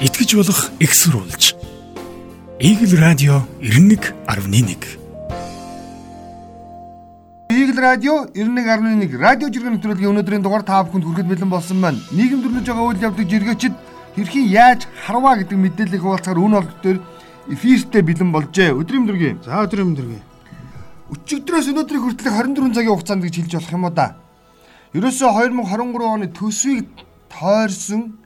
итгэж болох экссурулж. Игэл радио 91.1 Игэл радио 91.1 радио жиргэн нэвтрүүлгийн өнөөдрийн дугаар та бүхэнд хүрэхэд бэлэн болсон байна. Нийгэм төрлөж байгаа үйл явдлыг жиргээчд хэрхэн яаж харваа гэдэг мэдээллийг хуваалцахаар үн олд дээр эфиртэй бэлэн болжээ. Өдрийн өдргийн. За өдрийн өдргийн. Өчигдрөөс өнөөдрийг хүртэл 24 цагийн хугацаанд гэж хэлж болох юм уу да. Ерөөсөө 2023 оны төсвийг тойрсон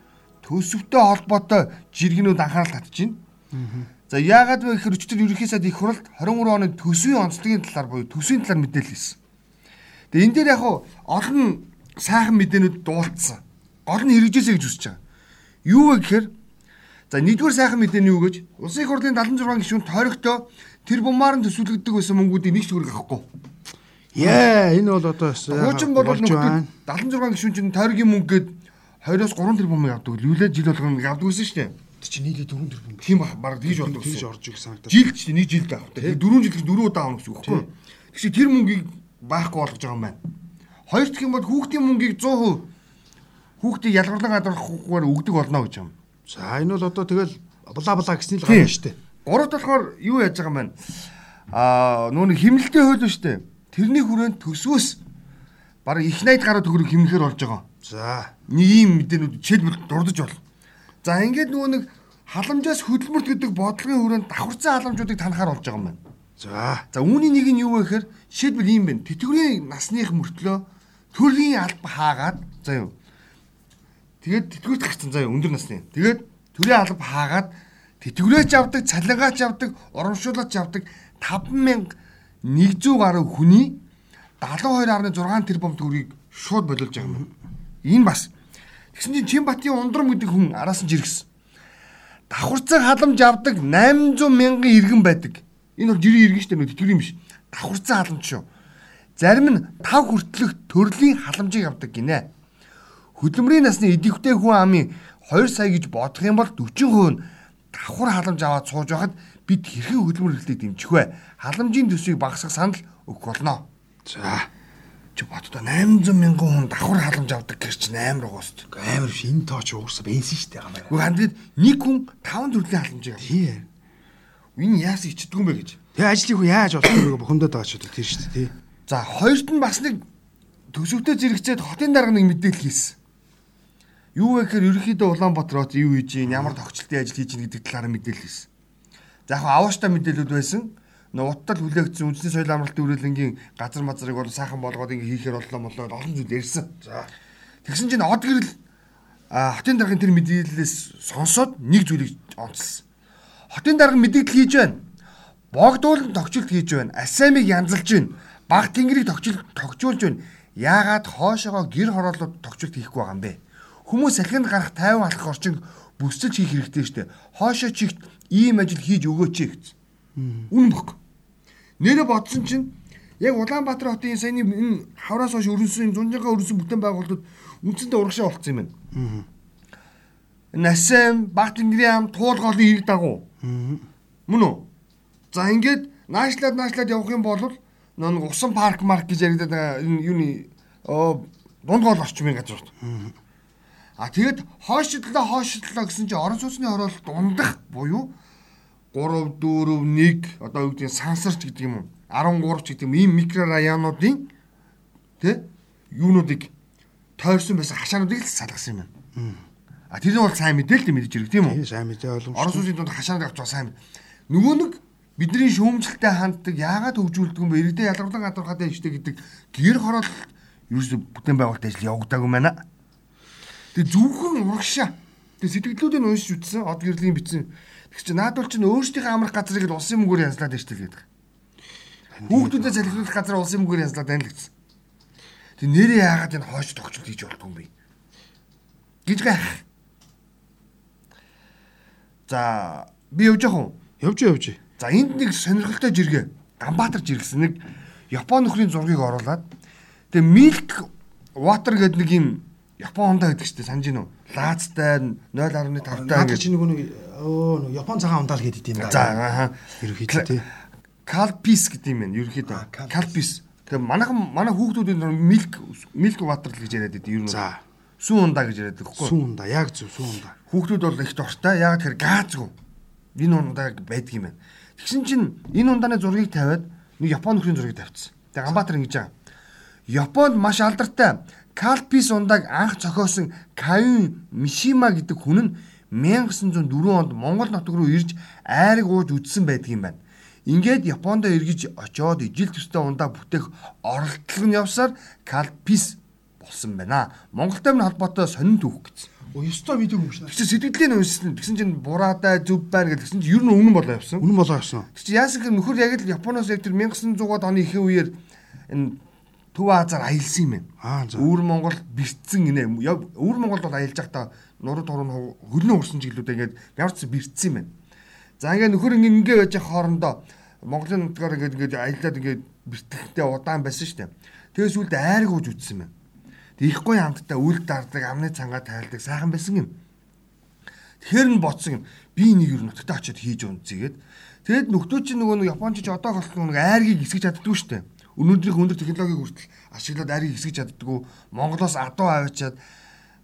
төлсөвтэй холбоотой жиргэнүүд анхаарал татж байна. За яагаад вэ гэхээр өчтөр ерөнхий сайд их хуралд 23 оны төсвийн онцлогийн талаар буюу төсвийн талаар мэдээлэл хийсэн. Тэгээ энэ дээр яг олон сайхан мэдээнүүд дуулцсан. Гол нь хэрэгжээсэй гэж үсэж байгаа. Юу вэ гэхээр за нэгдүгээр сайхан мэдээ нь юу гэж Улсын их хурлын 76 гишүүн тойрогтоо тэр бумаар нь төсвөлгддөг байсан мөнгүүдийн нэг ч төгрөг авахгүй. Яа, энэ бол одоо хуучин бол нөхөд 76 гишүүн чинь тойргийн мөнгөд 20-оос 3 тэрбумыг авдаг. Лүлээ жил болгон авдаг гэсэн шүү дээ. Тэг чи нийлээ 4 тэрбум. Тийм баг тийж болдог. Тийж орж ирэх санагдаж. Жилд чи нэг жилд авдаг. 4 жилд 4 удаа авах гэсэн үг байхгүй юу? Тэг чи тэр мөнгийг баахгүй болгож байгаа юм байна. Хоёр дахь юм бол хүүхдийн мөнгийг 100% хүүхдийг ялгарлан гадуурхахгүйгээр өгдөг болно гэж юм. За энэ бол одоо тэгэл бла бла гэсний л гарна шүү дээ. Гуравт болохоор юу яаж байгаа юм байна? Аа нүүн химнэлтийн хууль шүү дээ. Тэрний хүрээнд төсвөөс бараг их найд гараа төгрөг химнэхэр болж байгаа. За нэг ийм мэдээнүүд жишээлбэл дурдж болно. За ингээд нөгөө нэг халамжаас хөдөлмөрт гэдэг бодлогын хүрээнд давхарцсан халамжуудыг танахаар болж байгаа юм байна. за За үүний нэг нь юу вэ гэхээр жишээлбэл ийм байна. Тэтгэврийн насных мөртлөө төрлийн алба хаагаад за юу. Тэгээд тэтгэврт гарсан заа юу өндөр насны. Тэгээд төрлийн алба хаагаад тэтгэврээч авдаг, цалингаач авдаг, урамшуулаач авдаг 5100 гаруй хүний 72.6 тэрбум төгрөгийг шууд болиулж байгаа юм. Энэ бас Тэгсэн чинь Чимбатын ундрам гэдэг хүн араас нь жиргсэн. Давхарцаг халамж авдаг 800 мянган иргэн байдаг. Энэ бол жирийн иргэн шүү дээ тэтгэврийн биш. Давхарцаг халамж шүү. Зарим нь 5 хүртэлх төрлийн халамжийг авдаг гинэ. Хөдөлмөрийн насны идэвхтэй хүн амын 2 сая гэж бодох юм бол 40% нь давхар халамж аваад сууж байхад бид хэрхэн хөдөлмөр эрхлэлийг дэмжих вэ? Халамжийн төсвийг багасгах санал өгөх болно. за Чи боддоо 800 мянган хүн давхар халамж авдаг гэж чинь амар угаст. амар биш энэ тооч уурсаа бензин шүү дээ гамаар. Уу хандгээд нэг хүн 5 төрлийн халамжийг авдаг. Тий. Энэ яас ичдэг юм бэ гэж. Тэгээ ажлын хүн яаж болох вэ бухимдаад байгаа ч одоо тэр шүү дээ тий. За хоёрт нь бас нэг төсөвтэй зэрэгцээд хотын дарга нэг мэдээлэл хийсэн. Юу вэ гэхээр ерөнхийдөө Улаанбаатар хот юу хийж ийн, ямар тогтчлтын ажил хийж ийн гэдэг талаар мэдээлэл хийсэн. За яг авааштай мэдээлэлүүд байсан. Нөө уттал хүлээгдсэн үндэсний соёл амралтын үрэлэнгийн газар мазрыг бол сайхан болгоод ингээ хийхээр боллоо молоо олон зүйл ярьсан. За тэгсэн чинь од гэрэл хотын даргын тэр мэдээлэлээс сонсоод нэг зүйлийг онцлсан. Хотын дарга мэдээлэл хийж байна. Богдуулан тогтчлт хийж байна. Асамиг янзалж байна. Баг тэнгэрийг тогтчил тогтжуулж байна. Яагаад хоошоогоо гэр хороолоод тогтчлт хийхгүй байгаа юм бэ? Хүмүүс салхинд гарах тайван алхах орчин бүсэлж хийх хэрэгтэй штэ. Хоошоо чигт ийм ажил хийж өгөөч гэсэн. Үнэн бохоо. Нэрэ бодсон чинь яг Улаанбаатар хотын саяны энэ хавраас хойш өрнсөн зунжаага өрнсөн бүтээн байгуулалтууд үндсэндээ урагшаа болцсон юм байна. Насэм баг тэнгэрийн ам туулгаалын хэрэг дагуу. Мөн үү? За ингээд наашлаад наашлаад явах юм бол нэг усан парк марк гэж яригдаад байгаа энэ юуны оо дунд гол орчмын газар. А тэгэд хойшлоо хойшлоо гэсэн чинь орон сууцны хороолт дундах буюу 3 4 1 одоо юу гэдэг сансарч гэдэг юм уу 13 ч гэдэг юм ийм микрорайонуудын тэ юунуудыг тойрсон байсан хашаануудыг л салгасан юм байна. А тэр нь бол сайн мэдээлэл мэдэж ирэх тийм үү? Сайн мэдээ ойлгомжтой. сууцны дунд хашааныг авч байгаа сайн. Нөгөө нэг бидний шүүмжлэлтэй ханддаг яагаад хөгжүүлдэг юм бэ? Иргэдээ ялгарлан гадуурхаад дэжтэй гэдэг гэр хороол ерөөсө бүтээн байгуулалт ажил явагдаагүй байна. Тэгээ зөвхөн урагшаа. Тэгээ сэтгэлдүүдийг уншиж үтсэн, од гэрлийн бичсэн. Тэг чи наадвал чинь өөрсдийнхээ амрах газрыг л улсын мөнгөөр янзлаад дэжтэй гэдэг. Хүүхдүүдэд залхиулах газар улсын мөнгөөр янзлаад байна л гэсэн. Тэг нэрээ яагаад энэ хойш тогтчол хийж болдгоо юм бэ? гэж гайх. За би явж яах вэ? Явж явж. За энд нэг сонирхолтой жиргээ. Ганбаатар жиргсэн нэг Японы нөхрийн зургийг оруулаад тэгээ Milk Water гэдэг нэг юм Япон хондоо гэдэг чинь санаж гинөө. Лаацтай 0.5 таа гэж. чи нэг нэг оо нэг Япон цагаан ундаал гэдэг юм да. За аа. ерөөхдөө тий. Calpis гэдэг юм байна. Ерөнхийдөө Аа, Calpis. Тэгээ манайхан манай хүүхдүүдийн Milk Milk Water л гэж яриад байдаг ер нь. За. Сүүн ундаа гэж яриад байхгүй. Сүүн унда яг зөв сүүн унда. Хүүхдүүд бол их дуртай. Яг тэр газгүй. Энэ ундаа байдаг юм байна. Тэгсэн чинь энэ ундааны зургийг тавиад нэг Японы нөхрийн зургийг тавьчихсан. Тэгээ Ганбаатар ингэж байгаа. Японд маш алдартай Калпис ундааг анх зохиосон Каюн Мишима гэдэг хүн нь 1904 онд Монгол нутаг руу ирж айрыг ууж үдсэн байдаг юм байна. Ингээд Японд эргэж очоод ижил төстэй ундаа бүтээх оролдлого нь явсаар Калпис болсон байна. Монголтой минь холбоотой сонин түүх гэсэн. Оо ёстой видео юм шиг. Тэгсэн сэтгэлдээ уншсан. Тэгсэн чинь бураатай зөв байна гэж тэгсэн чинь ер нь өмнө болоо явсан. Үнэн болоо явсан. Тэг чи яасан гэхээр нөхөр яг л Японоос яг тэр 1900-аад оны ихэнх үеэр энэ Төв Азаар аялсан юм байна. Өвөр Монгол бэрцсэн гинэ. Өвөр Монголд бол аялж байхдаа нуруу туруу хөлнөө урсан чиглэлүүд ингээд ямар ч бэрцсэн юм байна. За ингээд нөхөр ингээд ингээ байж хоорондоо Монголын нутгаар ингээд ингээд аялаад ингээд бэртгэхтэй удаан байсан шүү дээ. Тэгээс үлд айрг ууж үтсэн юм. Ихгүй хамтдаа үл дарддаг амны цангаа тайлдаг сайхан байсан юм. Тэгэхээр нь боцсон юм. Би нэг юу нутагтаа очиод хийж унцгээд тэгэд нөхдөө чинь нөгөө нэг Японч ч одоо болсон нэг айргийг эсгэж чаддгүй шүү дээ өнөөдрийн өндөр технологиг хүртэл ашиглаад арийг хэсгэж чаддгүй Монголоос адуу аваачаад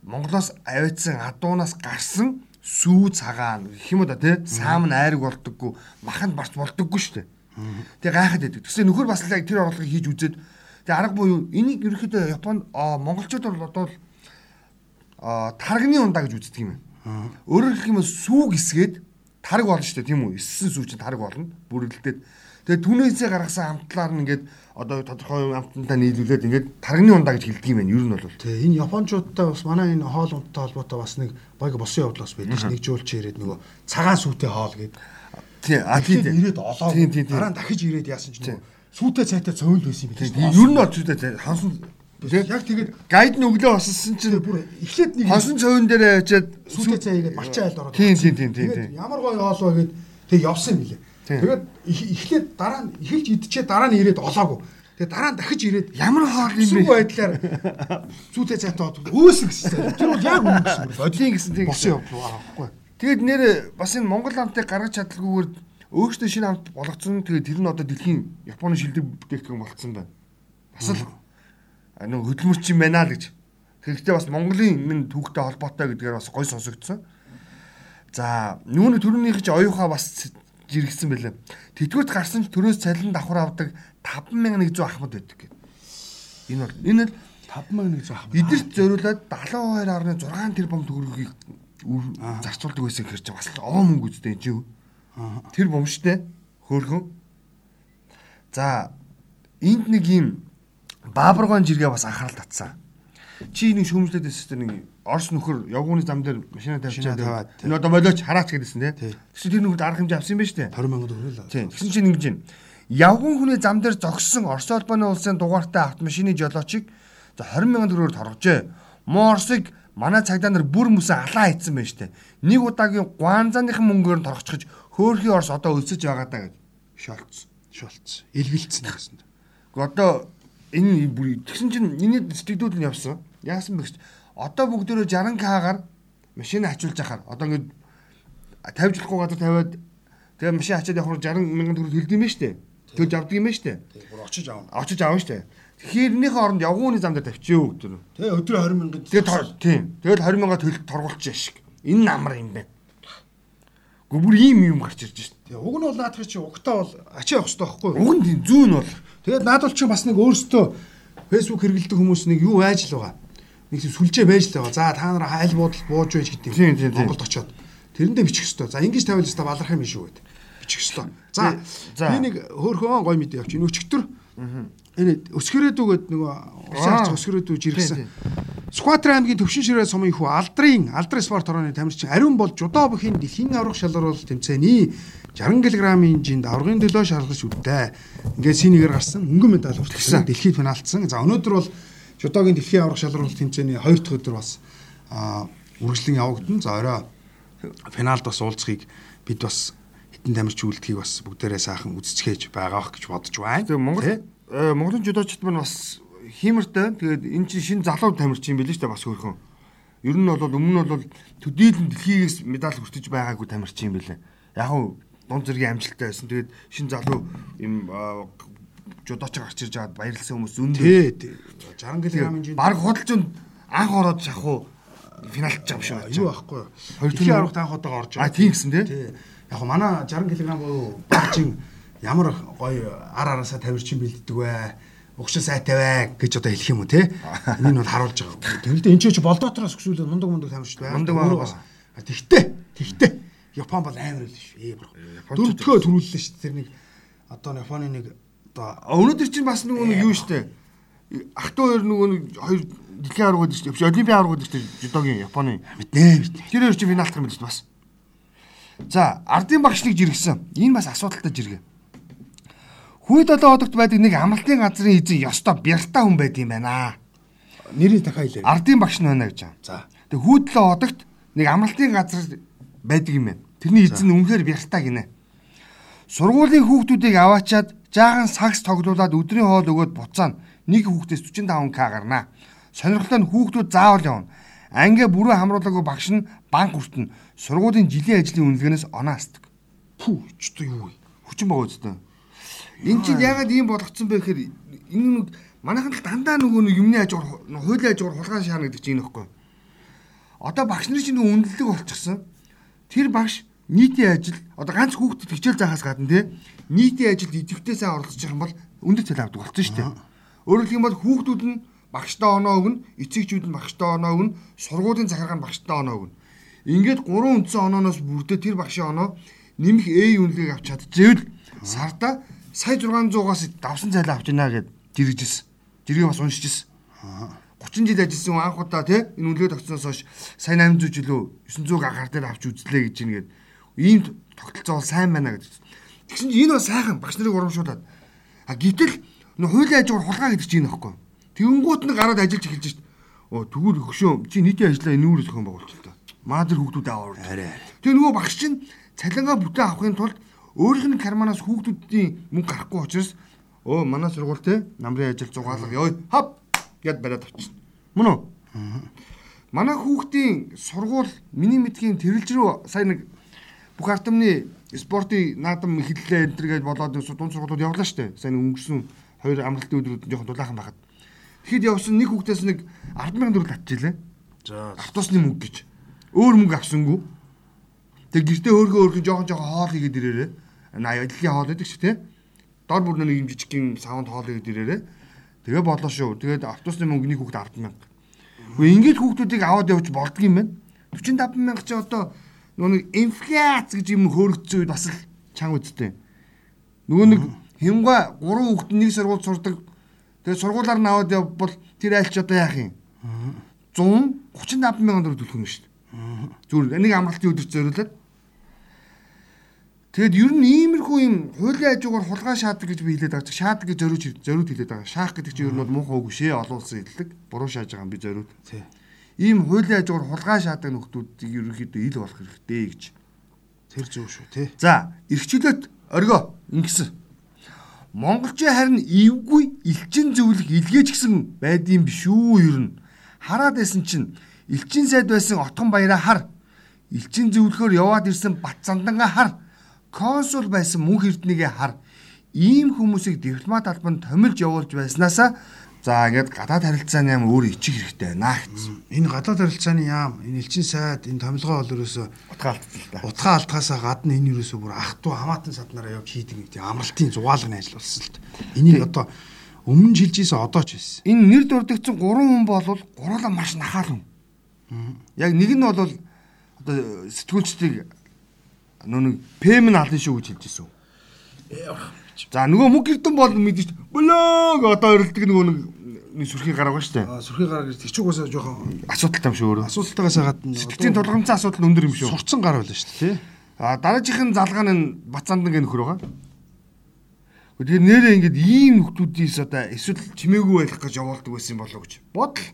Монголоос аваачсан адуунаас гарсан сүү цагаан гэх юм да тий саам нь айраг болдоггүй маханд барч болдоггүй шүү дээ. Тэгээ гайхаад байдаг. Тэгсэн нөхөр бас л тэр орлогыг хийж үзээд тэгээ арга буюу энийг ерөөхдөө Японд монголчууд бол одоо тарганы ундаа гэж үздэг юм байна. Өөрөөр хэлэх юм бол сүүг эсгээд тарг болно шүү дээ тийм үү? Эссэн сүү чинь тарг болно. Бүрэлдээд тэгээ түүнээсээ гаргасан амтлаар нь ингээд одоо тодорхой амтнаа нийлүүлээд ингээд тарганы ундаа гэж хэлдэг юм байна. Ер нь бол. Тий, энэ Япончуудтай бас манай энэ хоол унттай холбоотой бас нэг баг босон явдал бас байдаг ш. Нэг жуулч ирээд нөгөө цагаан сүүтэй хоол гэдэг. Тий, а тий. Ирээд олоо. Дараа нь дахиж ирээд яасан ч нөгөө сүүтэй цайтай цөөлд байсан юм байна. Ер нь бол сүүтэй цай хансан Яг тэгээд гайд нь өглөө боссон чинь бүр эхлээд нэг хансан цөөн дээр очиад сүүтэй цай игээд малчин айлд ороод. Тийм тийм тийм тийм. Ямар гоё хоолоо гээд тэг явсан юм билээ. Тэгээд эхлээд дараа нь эхэлж идчихээ дараа нь ирээд олоогүй. Тэгээ дараа нь дахиж ирээд ямар хоол юм бэ? Сүү байдлаар зүйтэй цайтаа өөсөн гэсэн. Тэр бол яг үнэн гэсэн. Бодлын гэсэн тийм босон явдал байхгүй. Тэгээд нэр бас энэ Монгол амтыг гаргаж чадлаггүйгээр өөрөөсөө шинэ амт болгоцсон. Тэгээд тэр нь одоо дэлхийн Японы шилдэг бүтээгдэхүүн болцсон байна. Бас л нэг хөдөлмөрч юм байна л гэж. Тэгэхдээ бас Монголын энэ түүхтэй холбоотой гэдгээр бас гой сонсогдсон. За нүүн төрөнийх ч оюуха бас жиргсэн байлаа. Тэтгэврт гарсан ч төрөөс цалин давхар авдаг 5100 ахмад байдаг гэдэг. Энэ бол энэ л 5100 ахмад. Эдэрт зориулаад 72.6 тэрбум төгрөгийг зарцуулдаг байсан гэхэр чинь бас овоо мөнгө үстэй энэ чинь. Тэр бомжтой хөөрхөн. За энд нэг юм баабаргон жиргээ бас анхаарал татсан. Чи нэг шүүмжлээд өссөн нэг Орос нөхөр явгууны зам дээр машина тавьчихад энэ одоо болооч хараач гэдсэн тий. Тэгсэн тэр нөхөд арга хэмжээ авсан юм ба штэ. 20 сая төгрөг л. Тий. Тэгсэн чинь ингэж юм. Явган хүний зам дээр зогссон Орос улбаны улсын дугаартай автомашины жолоочийг за 20 сая төгрөгөөр торгожээ. Муу Оросыг манай цагдаа нар бүр мүсэ алаа хийцэн байна штэ. Нэг удаагийн гуанзааныхан мөнгөөр нь торгочихж хөөрхийн Орос одоо өлсөж байгаа даа гэж шолцсон. Шолцсон. Илгэлцсэн гэсэн. Гэхдээ одоо энэ бүр тэгсэн чинь энэ сэтгэдүүд нь явсан. Яасан бэ гэж одоо бүгдөө 60к-гаар машин ачуулж ахаар одоо ингээд тавьж болохгүй газар тавиад тэгээ машин ачаад явахаар 60 мянган төгрөг төлдөг юм байна шүү дээ. Төлж авдаг юм байна шүү дээ. Тэгээ бүр очиж аав. Очиж аав шүү дээ. Тэгэхээр энийхээ оронд явгууны зам дээр тавьчихъя өдөр. Тэгээ өдөр 20 мянган. Тэгээ тийм. Тэгэл 20 мянга төл торгуулчих шиг. Энэ намар юм байна. Гү бүр ийм юм гарч ирж шít. Тэгээ уг нь бол наадах чи угтаа бол ачаа явах хэрэгтэй байхгүй юу? Уг нь зүүн бол. Тэгээд наадвал чи бас нэг өөрөөсөө Facebook хэрэглэдэг хүмүүс нэг юу айж л байгаа нэг сүлжээ байж л байгаа. За та нар хайл буудал бууж байж гэдэг юм. Монголд очоод тэрэндээ бичих хэвээр. За ингэж тавиал хэвээр баларх юм шүү гэдэг. Бичих хэвээр. За би нэг хөөхөн гой мэдээ явчих. Энэ өчтөр энэ өсгөрөөдүүгээд нөгөө усан арч өсгөрөөдүү жиргсэн. Скватра аймгийн төвшин ширээ сумын хүү алдрын алдрын спорт орооны тамирчин ариун бол жудоо бүхийн дэлхийн аврах шалгаруулалт тэмцээний 60 кг-ийн жинд аврагын төлөө шалгаж үдээ. Ингээд синийгээр гарсан мөнгөн медаль хүртсэн. Дэлхийд финалцсан. За өнөөдөр бол Жодогийн дэлхийн аврах шалралт тэмцээний 2 дахь өдөр бас үргэлжлэн явагдана. За орой финалд бас уулзахыг бид бас хитэн тамирч үлдхийг бас бүгдээрээ сайхан үзчихээж байгаах гэж бодож байна. Тэгээ Монгол Монголын жудочд маань бас хиймэртэй. Тэгээд эн чинь шинэ залуу тамирч юм билээ шүү дээ бас хөрхөн. Ер нь бол өмнө нь бол төдийлөн дэлхийгээс медаль хүртэж байгаагүй тамирч юм билээ. Яг нь дунд зэргийн амжилттай байсан. Тэгээд шинэ залуу юм жудооч гарч ирж байгаад баярлсан хүмүүс зөндөө. Тий. 60 кг-ийн баг худалч анх ороод шахуу финалт ч юм шиг. Юу байхгүй юу? Хоёр Дэлхийн түмэн- аврагт анх удаага орж А тийм гэсэн тий. Яг манай 60 кг буюу багжин ямар гоё ар араасаа тавирчин бэлддэг вэ? Угшаа сайтай вэ гэж одоо хэлэх юм уу те? Энэ нь бол харуулж байгаа. Тэгвэл энэ ч болдоотроос өсвөл мундаг мундаг тамирчд байна. Мундаг байгаа. бас тэгтээ. Тэгтээ. Япон бол амар л шүү. Ээ бро. Дөрөвдгөө төрүүллээ шүү. Тэр нэг одоо Японы нэг одоо өнөөдөр чинь бас нөгөө нэг юу штэ. Ах トゥ хоёр нөгөө нэг хоёр дэлхийн аврагууд штэ. Биш олимпийн аврагууд штэ. Жудогийн Японы. мэднэ. Тэр хоёр чинь финалт юм биш бас. За, ардын багшлыг жиргсэн. Энэ бас асуудалтай жиргэ. Хүйд одоо одогт байдаг нэг амралтын газрын эзэн ёстой бярта хүн байд юм байна. Нэрийг дахиад хэлээ. Ардын багш нь байна гэж. За. Тэг хүйдлээ одогт нэг амралтын газар байдаг юм байна. Тэрний эзэн үнэхээр бярта гинэ. Сургуулийн хүүхдүүдийг аваачаад жаахан сакс тоглуулад өдрийн хоол өгөөд буцаана. Нэг хүүхдээс 45 к гарнаа. Сонирхолтой нь хүүхдүүд заавал явна. Анги бүрэн хамруулаагүй багш нь банк хүртэн сургуулийн жилийн ажлын үнэлгээнээс оноо асдаг. Пүү ч одоо юу вэ? Хүчин байгаа үстэй. Энд чинь ягаад ийм болгоцсон бэ гэхээр энэ нэг манайхан л дандаа нөгөө нэг юмны хажуугаар хуулийн хажуугаар хулгай шаана гэдэг чинь энэ ихгүй. Одоо багш нарын чинь үнэлэлэг болчихсон. Тэр багш нийтийн ажил одоо ганц хүүхдэд хичээл заахаас гадна те нийтийн ажилд идэвхтэй сайн оролцож байгаа юм бол өндөр цалин авдаг болсон шүү дээ. Өөрөөр хэлбэл хүүхдүүд нь багштай оноо өгнө, эцэгчүүд нь багштай оноо өгнө, сургуулийн захиргаа нь багштай оноо өгнө. Ингээд гурван үндсэн онооноос бүрдээ тэр багшийн оноо нэмэх A үнэлгээг авч чадчихвэл сарда сая 600-аас давсан цалин авч ийна гэд жиргэжсэн. Жиргээ бас уншижсэн. 30 жил ажилласан хүн анх удаа тий энэ үнэлгээ тогтсоноос хойш сая 800 жилөө 900 агаар дээр авч үзлээ гэж ингээд ийм тогтолцоо бол сайн байна гэж. Тэгсэн чинь энэ бас сайхан багш нарыг урамшуулад. А гэтэл нөх хуулийн хажуугаар хулгай гэдэг чинь энэ байхгүй. Тэгэнгүүт нэг гараад ажиллаж эхэлж шít. Оо тэгвэл хөшөө чи нийтийн ажлаа энүүр зохион байгуулчих л та. Маа тэр хүүхдүүд аваад. Арай. Тэгээ нөгөө багш чинь цалингаа бүтэн авахын тулд өөрийнх нь карманаас хүүхдүүдийн мөнгө гарахгүй учраас өө манай сургууль те намрын ажил зугаалга ёо хап гэд бариад авчихна. Мөн үү? Манай хүүхдийн сургууль миний мэдхийн тэрэлж рүү сая нэг бүх артамны спортын наадам эхэллээ энэ төр гэж болоод нэг дунд сургуулиуд явлаа штэ. Сая нэг өнгөрсөн хоёр амралтын өдрүүд жоохон дулаахан байхад. Тэгэхэд явсан нэг хүүхдээс нэг 100000 төгрөг татчихлээ. За. Автобусны мөнгө гэж. Өөр мөнгө авсангүй. Тэг гэртээ өөргөө өөргөө жоохон жоохон хоол хийгээд ирээрээ. Аяллаа хоол гэдэг чи тий. Дор бүр нэг юм жижигхэн савнд хоол хийгээд ирээрээ. Тэгээ болоо шүү. Тэгээд автобусны мөнгө нэг хүүхд 100000. Гэхдээ ингээд хүүхдүүдийг аваад явж болдго юм байна. 45000 чи одоо нөгөө нэг инфляц гэж юм үед бас л чанга үсттэй. Нөгөө нэг хямга 3 хүүхд нэг сургууль сурдаг. Тэгээ сургуулаар нь аваад явбал тэр айлч одоо яах юм? 135 мянган төгрөг төлөх юм шүү дээ. Зүгээр нэг амралтын өдөрт зориулаад. Тэгэд ер нь иймэрхүү юм хуулийн хажуугаар хулгай шаадаг гэж би хэлээд байгаа. Шаадаг гэж зориуд зориуд хэлээд байгаа. Шаах гэдэг чинь ер нь бол муухай үг шээ олон улсын хэлдэг. Буруу шааж байгаа юм би зориуд. Тий. Ийм хуулийн хажуугаар хулгай шаадаг нөхдүүдийг ерөнхийдөө ил болох хэрэгтэй гэж. Тэр зөв шүү тий. За, эрхчлөөт оргоо ингэсэн. Монголчин харин эвгүй элчин зөвлөх илгээж гисэн байдığım биш үү ер нь. Хараад байсан чинь элчин сайд байсан отгон баяраа хар. Элчин зөвлөхөөр яваад ирсэн бат зандангаа хар. Консул байсан мөнх эрднийгээ хар. Ийм хүмүүсийг дипломат албанд томилж явуулж байснаасаа за ингээд гадаад харилцааны яам өөр ичих хэрэгтэй байна гэсэн. Энэ гадаад харилцааны яам, энэ элчин сайд, энэ томилгоо бол ерөөсөө Утгаалтсан л та. утгаа алдхаасаа гадна энэ ерөөсөө бүр ах トゥ хамаатан саднараа явж хийдэг нэг тийм амралтын зугаалгын ажил болсон л та. Энийг одоо өмнө жилжсэн одоо ч байсан. Энэ нэр дурдгдсан гурван хүн бол гурлаа маш нахаал хүн. Яг нэг нь бол одоо сэтгүүлчдийг нэг пэм нь алын шүү гэж хэлж ирсэн. За нөгөө мөг гэрдэн бол мэдээж блог одоо өрөлдөг нөгөө нэг нэг сүрхий гараагаа штэ. Аа сүрхий гараа гэж тийч угаасаа жоохон Асуудалтай юм шүү өөрөө. асуултаагаас гадна Сэтгэлийн тулгамцсан асуудал өндөр юм шүү. сурцсан гар байлаа дээ тий. А дараагийнх нь залгаан нь бацаандан гэх нөхөр байгаа. Тэгэхээр нэрээ ингээд ийм нөхдүүдээс одоо эсвэл чимээгүй байх гэж явуулдаг байсан болов гэж бодол.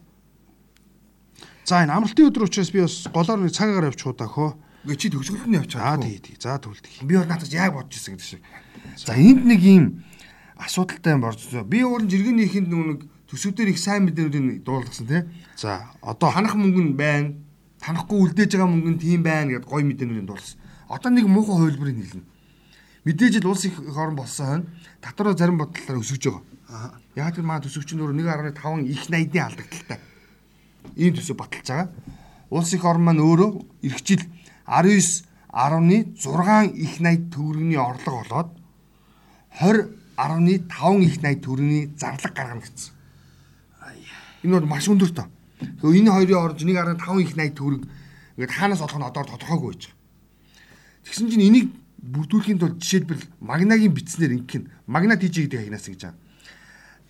За энэ амралтын өдөр учраас би бас голоор нэг цагаагаар явж хуудаа хөө. Гэ чи төгсгөлд нь явж Аа тий тий. За төлдөг. Би бол надад яг бодож ирсэн гэдэг шиг. За энд нэг ийм асуудалтай юм борцоо. Би уурын жиргэний ихэнд нэг төсөвдөр их сайн мэдээнүүдийг дуулгасан тий. За одоо Танах мөнгө нь байна. Танахгүй үлдээж байгаа мөнгө нь тийм байна гэдээ гой мэдээнүүдийг дуулсан. Одоо нэг муухай хувилбарыг хэлнэ. Мэдээж л улс их хорон болсон хойно татвараа зарим бодлолоор өсөж байгаа. Яг тэр маа төсөвчин өөр 1.5 их 80-ийн алдагдaltaй. ийм төсөв баталж байгаа. Улс их орн маань өөрөө эх жил 19.6 их 80 төгрөгийн орлого олоод 20.5 их 80 төгрөгийн зарлага гаргана гэсэн. Энэ бол маш өндөр тоо. Тэгэхээр энэ хоёрын орж 1.5 их 80 төгрөг ингээд хаанаас олох нь одоо тодорхойгүй байж байгаа. Тэгсэн чинь энийг бүрдүүлэхийн тулд жишээлбэл магнагийн бичснээр ингэх нь магна тийж гэдэг хагнаас гэж байгаа.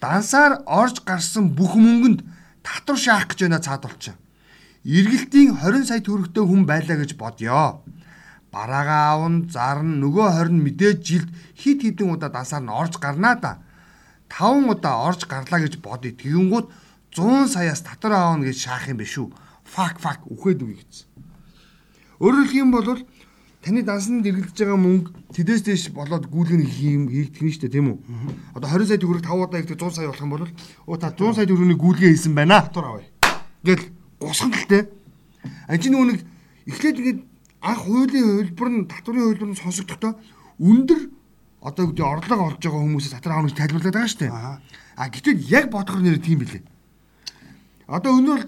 Дансаар орж гарсан бүх мөнгөнд татвар шаах гэж байна цаад болчих. Иргэлтийн 20 сая төгрөгтэй хүн байлаа гэж бодё. Бараагаа аавн зарн нөгөө 20 нь мэдээж жилд хит хитэн удаа дансаар нь орж гарнаа да. 5 удаа орж гарлаа гэж бодъё. Тэгэнгүүт 100 саяас татвар аавна гэж шаах юм биш үү? Фак фак үхээд үгүй гэсэн. Өөрөөр хэлэх юм бол таны дансанд эргэлдэж байгаа мөнгө тэдээс дэш болоод гүйлгэн хийм хийгдэх нь шүү дээ тийм үү? Одоо 20 сая төгрөг 5 удаа ихтэй 100 сая болох юм бол оо та 100 сая төгрөгийн гүйлгээ хийсэн байна. Татвар авъя. Гэл гусган гэлтэй. А чи нөгөө нэг эхлээд тэгээд анх хуулийн хөлбөр нь татварын хөлбөр нь сонсогдохдоо өндөр одоо гэдэг орлого олж байгаа хүмүүсээс татвар авах гэж тайлбарлаад байгаа шүү дээ. А гэтэл яг бодохоор нэр тийм билээ. Одоо өнөө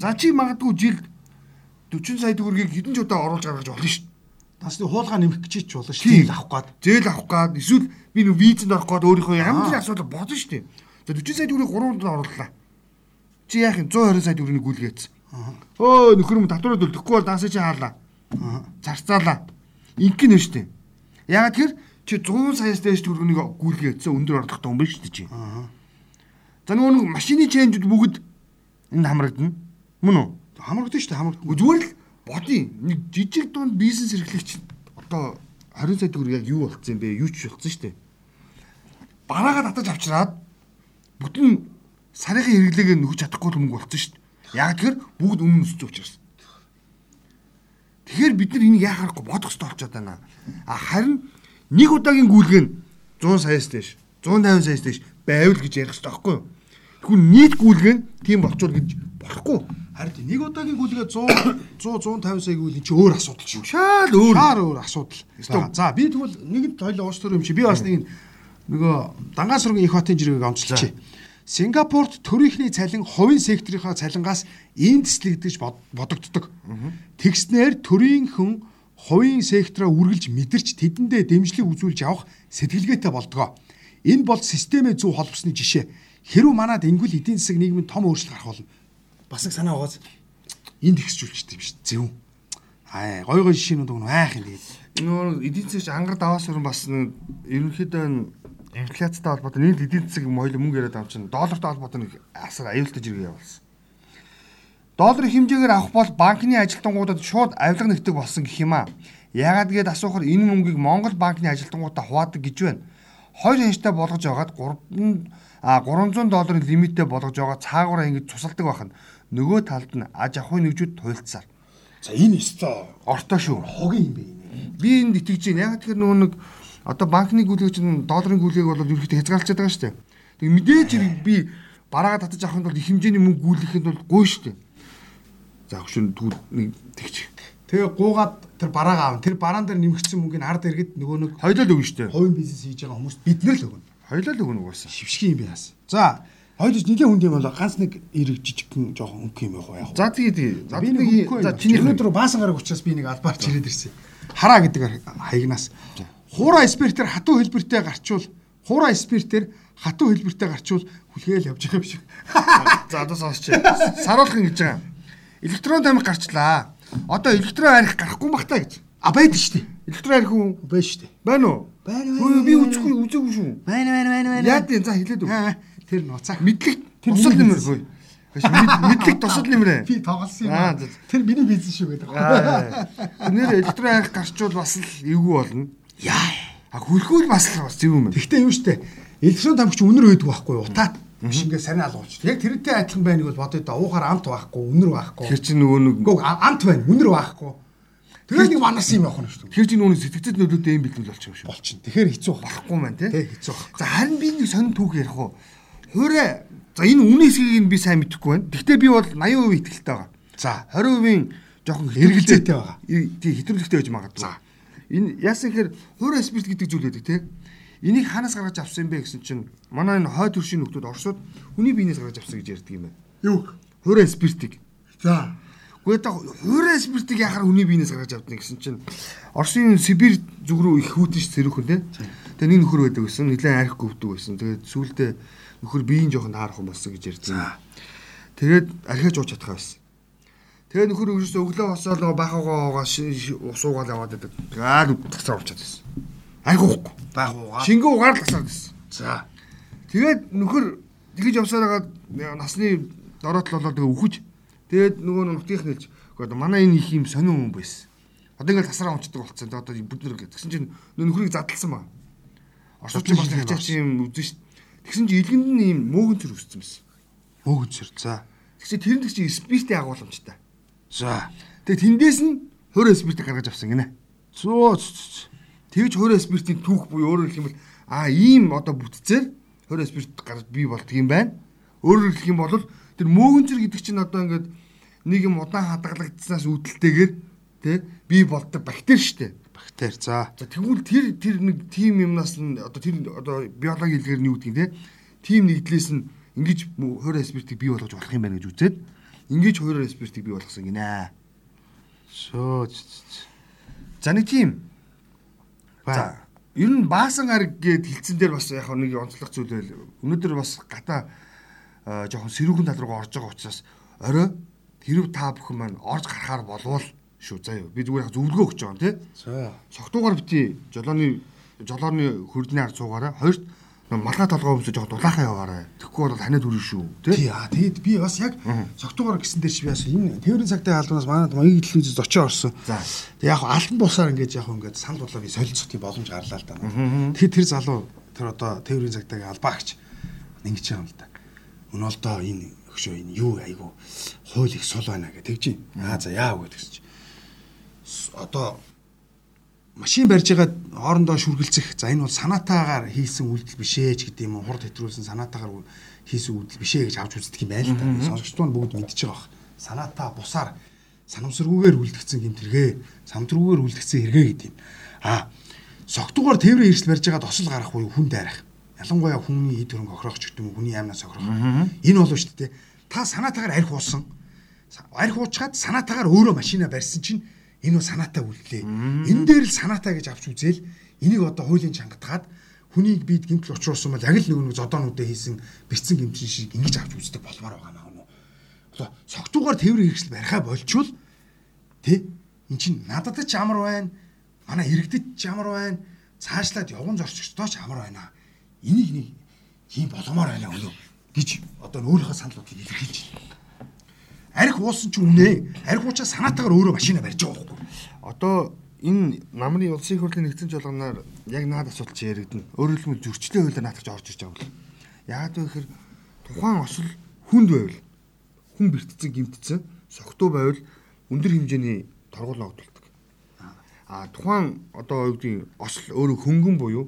за чи магадгүй жилд 40 сая төгрөгийг хэдэн ч удаа оруулж гаргаж болно шүү дээ. Насны хуулгаа нэмэх гэж ч болно шүү. Зээл авах гад. Зээл авах гад эсвэл би нөө визэнд орох гад өөрийнхөө ямар нэгэн асуудал бодно шүү дээ. За 40 сая төгрөгийг 3 удаа орууллаа. Чи яах юм 120 сая төгрөгийг гүйлгээсэн. Өө нөхөр юм татварууд өлдөхгүй бол дансаа чи хаалаа. Зарцаалаа. Ингэн нь шүү дээ. Ягаад тэр чи 100 саяас дээш төгрөгийг гүйлгээсэн өндөр орлоготой хүн биш шүү дээ чи. За нөгөө нэг машины ченжүүд бүгд энд хамрагдана. Мөн үү? Хамрагдана шүү дээ хамрагдана. Зүгээр л бодъё. Нэг жижиг дунд бизнес эрхлэгч одоо 20 сая төгрөг яг юу болцсон юм бэ? Юу ч болцсон шүү дээ. Бараагаа татаж авчираад бүтэн сарынхын хэрэглээгээ нөгөж чадахгүй мөнгө болцсон шүү дээ. Яг тэр бүгд өмнө өсч учраас. Тэгэхээр бид нар энийг яхахгүй бодох хэрэгтэй болчиход байна. А харин нэг удаагийн гүйлгээ нь 100 саяас дээш 150 саяас дээш байвал гэж ярих хэрэгтэй байхгүй юу? Тэгвэл нийт гүйлгээ нь тийм болчвол гэж болохгүй. Харин нэг удаагийн гүйлгээ 100 100 150 сая гүйл чи өөр асуудал шүү. Шал өөр. Шаар өөр асуудал. За би тэгвэл нэгэнт хоёул ууш төр юм чи би бас нэг нөгөө дангаа сургын их хотын жиргэг онцлчихъя. Сингапурт төрийнхний цалин хувийн секторынхаа цалингаас эндслэгдэж бодогддог. Тэгснээр төрийнхэн хувийн сектороо үргэлж мэдэрч тэдэндээ дэмжлэг үзүүлж явах сэтгэлгээтэй болдгоо. Энэ бол системээ зөв холбосны жишээ. Хэрв манад ингүүл эдийн засаг нийгмийн том өөрчлөлт гарах болно. Бас нэг санаа угааз энд ихсжүүлчихдэг юм шүү. Зөв. Аа гой гой жишээнүүд өгнө айх юм тэгээд. Нөө эдийн засаг ангар даваас өрн бас ерөнхийдөө инфляцтай холбоотой нийт эдийн засаг юм хоёул мөнгө яриад авч чинь доллартай холбоотой нэг асар аюултай зэрэг явуулсан. Долларын хэмжээгээр авах бол банкны ажилтнуудад шууд авилга нэгдэг болсон гэх юм аа. Яагаад гээд асуухаар энэ мөнгийг Монгол банкны ажилтнуудаа хуваадаг гэж байна. Хоёр хянштай болгож байгаад 3 а 300 долларын лимиттэй болгож байгаа цаагаараа ингэж цусалдаг байхад нөгөө талд нь аж ахуйн нэгжүүд туйлдсаар. За энэ өстой ортой шүү. Хогийн юм бэ энэ. Би энд итгэж байна. Яг тэгэхээр нөгөө нэг одоо банкны гүйлгээ чинь долларын гүйлгээг бол ерөөхдөө хязгаарлалцаад байгаа шүү дээ. Тэг мэдээж би бараагаа татаж авахын тулд их хэмжээний мөнгө гүйлгэхэд бол гоо шүү дээ. За хөшөө тэгвэл нэг тэгч. Тэгээ гуугаад тэр бараагаа аав. Тэр бараан дээр нэмэгдсэн мөнгөний ард иргэд нөгөө нэг хоёлоо л өгнө шүү дээ. Хувийн бизнес хийж байгаа хүмүүс бид нар л өгнө. Хоёлоо л өгнө угаасаа. Шившгийн юм яасан. За хоёул нэлийн хүнд юм бол ганц нэг эрэг жижигхэн жоохон өнгө юм явах яг. За тэгээд за би нэг за чиний өнөөдөр баасан гараг учраас би нэг албаарч ирээд ирсэн. Хараа гэдэг хаягнаас. Хуура спиртээр хатуу хэлбэртэй гарчвал хуура спиртээр хатуу хэлбэртэй гарчвал хүлгээл явж байгаа юм шиг. За одоо сонсч. Саруулах гэж байгаа. Электрон тамхи гарчлаа. Одоо электрон арих гарахгүй бах та гэж. А шүү дээ. Электрон арих үү? Байна дээ. Байна уу? Байна байна. Би үзэхгүй үзээгүй шүү. Байна байна байна байна. Яа тийм за хэлээд өг. Тэр нуцаа. Мэдлэг тусал нэмэр хөөе. Мэдлэг тусал нэмрээ. Би тоглосон юм. Тэр миний бизнес шүү гэдэг. Нэр электрон арих гарчвал бас л эвгүй болно. Яа. А хөлхөөл бас л бас зөв юм байна. Гэхдээ юу штэ. Электрон тамхич үнэр өгдөг байхгүй утаат. Биш ингээ сарин алгуулч. Яг тэрнтэй адилхан байныг бол бодъё да. Уухаар амт байхгүй, үнэр байхгүй. Тэр чинь нөгөө нэг амт байна, үнэр байхгүй. Тэгэхээр нэг манас юм явах нь шүү. Тэр чинь нөгөө сэтгцэд нөлөөтэй юм бэлтгэл болчих шүү. Болчин. Тэгэхээр хэцүү болохгүй маань тий. Хэцүү. За харин би нэг сонин түүх ярих уу. Хөөрэ за энэ үнийн хэсгийг нь би сайн мэдэхгүй байна. Гэхдээ би бол 80% итгэлтэй байгаа. За 20% жоохон эргэлзээтэй байгаа. Тий хэтрүүлэгтэй байж магадгүй. За энэ яасан гэхээр хөөрэ спирт гэдэг зүйл байдаг тий. Энийг хаанаас гаргаж авсан юм бэ гэсэн чинь манай энэ хойд төршийн нөхдүүд Оросууд хүний биенээс гаргаж авсан гэж ярьдаг юм байна. Юу? хуурай спиртик. За. Гэхдээ та хуурай спиртик яхаар хүний биенээс гаргаж авдна гэсэн чинь Оросын Сибирь зүг рүү их хүүтэн ш зэрүүхэн те. Тэгээ нэг нөхөр байдаг гэсэн. Нилээн арх гөвдөг байсан. Тэгээд сүүлдээ нөхөр биеийн жоохон таарах юм болсон гэж ярьдیں۔ Тэгээд архиаж ууж чадхаа байсан. Тэгээ нөхөр өрөөсөө өглөө босоод нөгөө бахаагаа усуугаал яваад байдаг. Аа тасаар уучаад байсан. Арх уухгүй. Баах уугаа. Шингэн угаар л тасаад байсан. За. Тэгээд нөхөр тэгж явсараад насны дороотлол болоод тэгээ үхэж тэгээд нөгөө нутгийнх нэлж гээд манай энэ их юм сонин хүн байсан. Одоо ингээл тасраа унцдаг болцсон. Одоо бид нэр гэсэн чинь нөхрийг задлсан ба. Орсууч бас хачаач юм үзэн ш. Тэгсэн чинь илгэнд нь ийм мөөгөн цэр өссөн байсан. Мөөгөн цэр. За. Тэгсэн тэр нь чинь спирттэй агуулмжтай. За. Тэгээд тэндээс нь хөрөө спиртийг гаргаж авсан гинэ. Зөө. Тэгж хөрөө спиртийн түүх буюу өөрөөр хэлэх юм бол а ийм одоо бүтцээр хөрөө спирт гарч бий болдго юм байна. Өөрөөр хэлэх юм бол тэр мөөгөн цэр гэдэг чинь одоо ингээд нэг юм удаан хадгалагдсанаас үүдэлтэйгээр тий бий болдог бактери шүү дээ. Бактери. За. За тэгвэл тэр тэр нэг тим юмнаас нь одоо тэр одоо биологи хэлгээр нь юу гэдгийг те тим нэгдлээс нь ингэж хойроо спиртийг бий болгож болох юм байна гэж үзээд ингэж хойроо спиртийг бий болгосон гинэ. Шөө. За нэг тим. За ер нь баасан арг гэд хилцэн дээр бас яг нэг онцлог зүйл байл. Өнөөдөр бас гата жоохон сэрүүхэн тал руу орж байгаа учраас орой хэрв та бүхэн маань орж гарахаар болвол шүү заа юу. Би зүгээр зөвлөгөө өгч байгаа юм тий. За. Согтуугаар бити жолооны жолооны хөрдний ард суугаараа. Хоёрт малгай толгой өмсөж жоо дулаахан яваарай. Тэгэхгүй бол ханиад хүрэн шүү тий. Тий аа тэгэд би бас яг согтуугаар гэсэн дээр чи би бас энэ тээврийн цагтаа албанаас манад маяг телевизэд очиж орсон. За. Тэг яг алтан бусаар ингэж яг ингэж санал бодлоо би солилцохын боломж гарлаа л да. Тэгэхээр тэр залуу тэр одоо тээврийн цагтаагийн албаагч ингэж юм л да. Доо энэ өгшөө энэ юу айгу хууль их сул байна тэгж байна. Аа за яа гэдэг чинь одоо машин барьж байгаа хоорондоо шүргэлцэх за энэ бол санаатаагаар хийсэн үйлдэл биш ээ ч гэдэг юм уу хурд хэтрүүлсэн санаатаагаар хийсэн үйлдэл биш ээ гэж авч үздэг юм байл та. Сонсогчдод нь бүгд мэдчихэж байгаа. Санаатаа бусаар санамсаргүйгээр үлдгэсэн гэмтэргээ, самтргүйгээр үлдгэсэн хэрэгэ гэдэг юм. А согтугаар тээврийн хэрэгсэл барьж байгаад осол гарах буюу хүн дайрах. Ялангуяа хүний эд хөрөнгө охирох ч гэдэг юм хүний аймнаас охирох. Энэ болов шүү дээ. Та санаатаагаар арх уусан. Арх уучгаад санаатаагаар өөрөө машина барьсан чинь энэ бол санаатай үйлдэлээ. Энэ дээр л санаатай гэж авч үзээл энийг одоо хуулийн чангатгаад хүнийг бид гэмтэл учруулсан бол яг л нэг нэг зодоонуудаа хийсэн бэрцэн гэмтэн шиг ингэж авч үздэг болмоор байгаа маа. Одоо согтуугаар тээврийн хэрэгсэл барихаа болчвол тэ эн чин надад ч амар байна. Манай иргэдэд ч амар байна. Цаашлаад явган зорчигчдоо ч амар байна. Энийг нэг тийм боломоор байна өнөө гэж одоо өөрийнхөө санал бодлыг илэрхийлж байна. Арх уусан ч үнэ. Арх уучаа санаатаагаар өөрөө машина барьж байгаа байхгүй. Одоо энэ намны улсын хурлын нэгдсэн жолгоноор яг наад асуулт чи яригдана. Өөрөөр хэлбэл зөрчлийн хуулиар наадах орж ирж байгаа юм. Яагаад вэ гэхээр тухайн осол хүнд байвал хүн бэртцэн гимтцэн согтуу байвал өндөр хэмжээний торгуул ногдуулдаг. А тухайн одоо юу гэдэг осол өөрөө хөнгөн буюу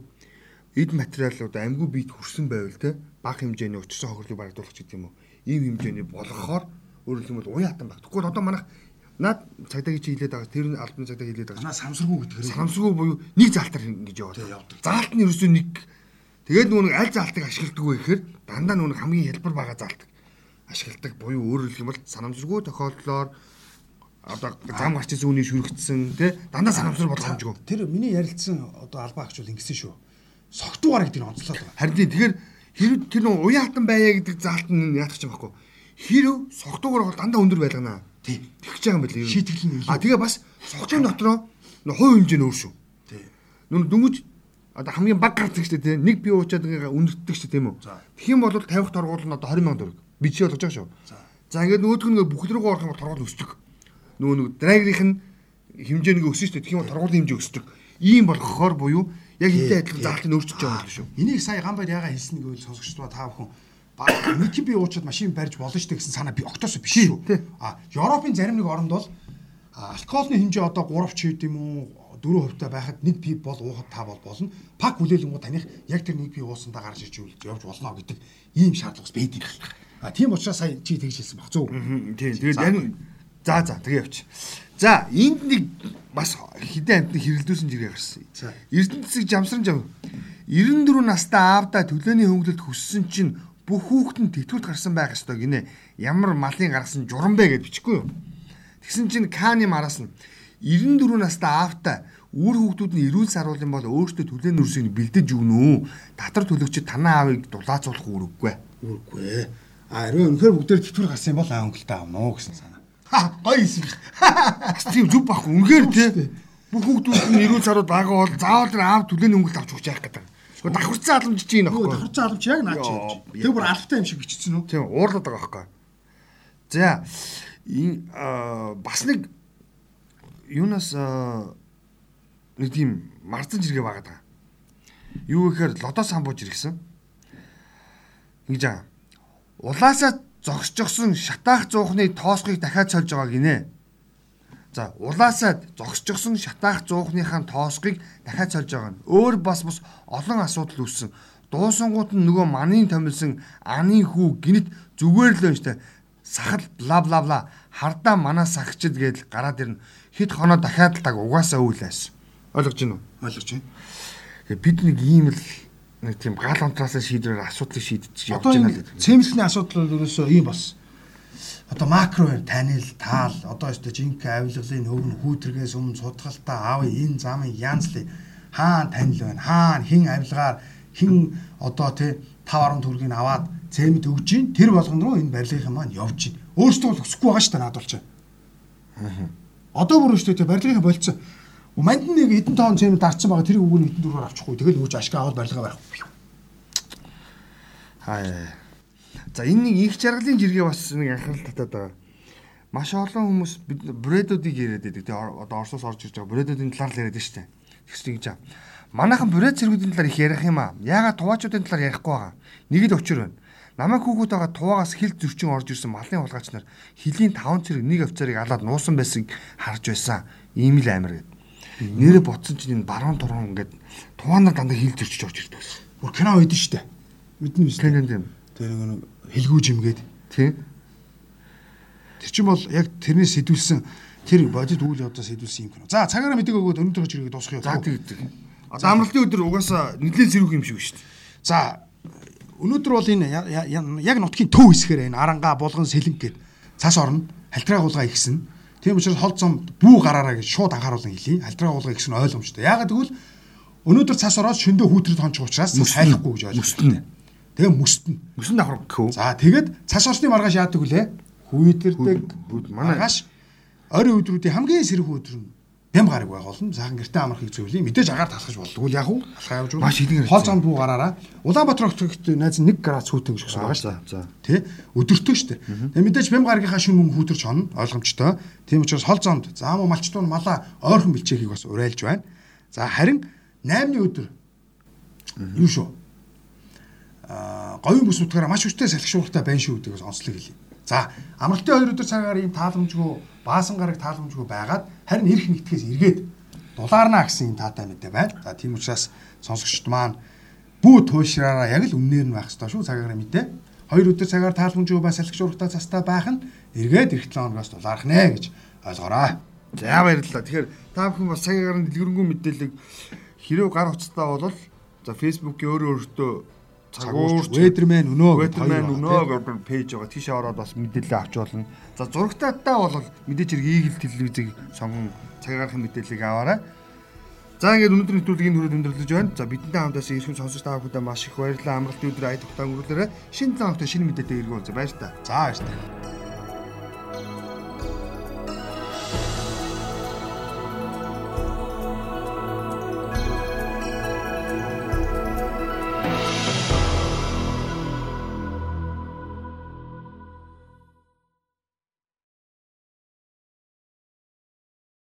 эд материалууд амьгүй биед хүрсэн байвал те бага хэмжээний учирсан хохирлыг барагдуулах гэдэг юм уу. Ийм хэмжээний болгохоор өөрөөр хэлбэл уян хатан баг. Тэгвэл одоо манайх наад цагдаагийн чи хилээд байгаа тэр нь албаны цагдаа хилээд байгаа. Танаа самсаргүй гэдэг хэрэг. Самсаргүй буюу нэг заалтаар ингэж яваад. Заалт нь ерөөсөө нэг тэгээд нөгөө аль заалтыг ашигладаг вэ гэхээр дандаа нөгөө хамгийн хялбар байгаа заалтыг ашигладаг буюу өөрөөр бол санамсаргүй тохиолдлоор одоо зам гарч ирсэн үнийг шүрэгдсэн тий дандаа санамсар болох хэмжгүй. Тэр миний ярилцсан одоо албаа агч бол ингэсэн шүү. Согтуугаар гэдэг нь онцлоод байгаа. Харин тэгэхээр хэрэг тэр нөгөө уян хатан байя гэдэг заалт нь яах ч байхгүй хэрв согтуугаар бол дандаа өндөр байлгана. Тий. Тэгж байгаа юм байна. Шийтгэл нь. А тэгээ бас согтуун дотроо хувь хэмжээ нь өөр шүү. Тий. Нүн дөнгөж одоо хамгийн баг гардаг шүү дээ. Нэг бие уучаад ингээ өндөртдөг шүү тийм үү? Тэгэх юм бол тавих торгуул нь одоо 20 сая төгрөг. Би чи болгож байгаа шүү. За ингээд нөгөөх нь бүхэл рүү орох юм бол торгуул өсдөг. Нөгөө нэг драйверийнх нь хэмжээ нэг өссөн шүү дээ. Тэгэх юм бол торгуулийн хэмжээ өсдөг. Ийм болгохоор буюу яг энтэй адилхан заалтыг өөрчилж байгаа юм шүү. Энийг сая гамбайд ягаа хэлсэн гэвэл сонсогчдоо та бүхэн нэг би уучаад машин барьж болно шүү гэсэн санаа би октоос биш шүү. А Европын зарим нэг оронд бол алкогольны хэмжээ одоо 3 ч хэд юм уу 4% та байхад нэг пи бол уухад та бол болно. Пак хүлээлэнгүү таних яг тэр нэг пи уусандаа гарч иж явж болно гэдэг ийм шаардлагас байдаг. А тийм учраас сая чи тэгж хэлсэн баг зөв. Тийм. Тэгээд яг за за тэгээ явчих. За энд нэг бас хідэн амтны хэрэлдүүлсэн жиргээ гарсан. Эрдэнэ засаг жамсран жав. 94 настай аавда төлөөний хөнгөлөлт хүссэн чинь бүх хүүхэд нь тэтгэврт гарсан байх ёстой гинэ. Ямар малын гаргасан журам бэ гэж бичихгүй юу? Тэгсэн чинь Каны мараас нь 94 настай аавтай үр хүүхдүүд нь эрүүл саруулын бол өөртөө түлэн нүрсийг бэлдэж өгнө үү? Татар төлөгчд танаа аавыг дулаацуулах үүрэггүй. Үргүй. А хэрвээ үнэхээр бүгдээр тэтгэвэр гарсан бол аа өнгөлтэй аавна уу гэсэн санаа. Гоё юм. Тийм зүв бахгүй. Үнэхээр тий. Бүх хүүхдүүд нь эрүүл сарууд байгаа бол заавал аав түлэн өнгөлт авч өгч яах гэдэг. Гэхдээ давхарцсан аламжиж чинь Нөгөө нөхгүй. давхарцсан аламж яг наач. Тэр бүр алфтай юм шиг бичсэн үү? Тийм уурлаад байгаа байхгүй. За энэ бас нэг юунаас аа, нэг тийм марцан жиргээ байгаа даа. Юу гэхээр лото самбууж иргсэн. Ингэж аа. Улаасаа зогсчихсон шатаах зуухны тоосхыг дахиад сольж байгаа гинэ. За улаасаад зогсчихсон шатаах зуухныхаа тоосхыг дахиад сольж байгаа нь. Өөр бас бас олон асуудал үүссэн. Дуусангууд нь нөгөө манын томилсон аны хүү гинт зүгээр л байна штэ. Сахал бла бла бла хардаа манаа сагчд гэдэл гараад ирнэ. Хит хоноо дахиад л таг угаасаа үйлээс. Ойлгож байна уу? Ойлгож байна. Бид нэг ийм л нэг тийм гал онтраасаа шийдвэр асуудлыг шийдэж явж байна л гэдэг. цемэсний асуудал бол ерөөсөө ийм бас. Одоо макро байна, танил, таал, одоо өстө жинк авилгалын өвн хүүтргээс өмнө судгалтаа аав энэ замын янзлыг хаана танил байна, хаана хин авилгаар хин одоо тий 5 10 төгрөгийг аваад цемэд өгж гин тэр болгон руу энэ барилгын маань явж гин. Өөрөөсөө бол өсөхгүй байгаа шүү дээ наадвалч. Одоо бүр шүү дээ барилгын болцсон. Манд нэг хэдэн тоон цемэд дарцсан байгаа тэр үгүй хэдэн дөрөөр авчихгүй. Тэгэл өөж ашиг аваад барилгаа барих. Хаа. За энэ нэг их жаргалын жиргээ бас нэг анхаарал татаад байгаа. Маш олон хүмүүс бид брэдүүдийг яриад байдаг. Тэгээ одоо Оросоос орж ирж байгаа брэдүүдийн талаар л яриад байна шүү дээ. Тэгс тэгж аа. Манайхан брэд цэргүүдийн талаар их ярих юм аа. Яагаад туваачуудын талаар ярихгүй байгаа? Нэг л учир байна. Намайг хүүхэд байгаа туваагаас хил зөрчин орж ирсэн малын хулгайч нар хилийн 5 цэрэг нэг офицерыг алаад нуусан байсыг харж байсан. Ийм л амир гэд. Нэрэ ботсон чинь энэ баруун турган ингээд туваанаар дандаа хил зөрчиж орж ирдэг байсан. Бүр кино үйдэн дээ. Мэднэ биз Тийм тийм. Тэр нэг хэлгүүж юмгээд Тийм. тэр чинь бол яг тэрнээс сэдвүүлсэн тэр бодит үйл явдлаас сэдвүүлсэн юм кино. За цагаараа мэдэг өгөөд өнөөдөр чиргийг дуусгах За юм. тэгдэг. Одоо амралтын өдөр угаасаа нэлээд зэрэг юм шиг дээ. За өнөөдөр бол энэ яг нутгийн төв хэсгээр энэ аранга булган сэлэнг гээд цас орно халтраа гулгаа ихсэн. Тийм учраас хол зам бүү гараараа гэж шууд анхааруулan хэлье. Халтраа гулгаа ихсэн нь ойлгомжтой. Ягаад гэвэл өнөөдөр цас ороод шөндөө хүүтрэд хончих учраас хайлахгүй гэж ойлгомжтой. Тэгээ мөстнө. Мөсөн давхар гэхүү. За тэгээд цас орсны маргааш яадаг вүлээ? Хүйдэрдэг. хүйд- манай- Маргааш орой өдрүүдийн хамгийн сэрэх өдөр нь бям гараг байх болно. Заахан гэртээ амархыг зөвлөе. Мэдээж агаар талхаж болдгоо л яг уу? Алхаа явж Маш хэдэн Хол зам бүү гараараа. Улаанбаатар хотод найз 1 градус хүүтэн гэж гэсэн байгаа шүү За. Тэ? Өдөртөө шүү дээ. Тэгээ мэдээж бям гарагийнхаа шүн мөнгө хүүтэрч хонно. Ойлгомжтой. Тийм учраас хол замд заамуу малчтуун мала ойрхон бэлчээхийг бас уриалж байна. За харин 8-ны өдөр юу шүү? Аа говийн бүс утгаараа маш хүчтэй салхи шууртай байна шүү гэдэг бас онцлог хэлье. За амралтын хоёр өдөр цагаар ийм тааламжгүй баасан гараг тааламжгүй байгаад харин эрх нэгтгэхээс эргээд дулаарна гэсэн энэ таатай мэдээ байна. За тийм учраас сонсогчд маань бүү туушраараа яг л үннээр нь байх ёстой шүү цагаараа мэдээ. Хоёр өдөр цагаар тааламжгүй ба салхи шууртай цастай байх нь эргээд эрх 7 хоногоос дулаарх нэ гэж ойлгоорой. За баярлалаа. Тэгэхээр та бүхэн бас гарын дэлгэрэнгүй мэдээлэл хэрэв гар утастай бол за Facebook-ийн өөр өөртөө цагуурч Ведермен өнөө Weatherman өнөө гэдэг пэйж байгаа. Тийшээ ороод бас мэдээлэл авч болно. За зурагтаатаа бол мэдээж хэрэг Eagle телевизийг сонгон цагийн гарахын мэдээллийг аваарай. За ингээд өнөөдрийн нэвтрүүлгийн түрүүд өндөрлөж байна. За бидэнтэй хамтаас ирсэн сонсогч та бүхэндээ маш их баярлалаа. Амралтын өдөр ая тухтай өнгөрүүлээрэ. Шинэ 7 хоногт шинэ мэдээтэй иргэн уулзаа. Баяр та. За баяр та.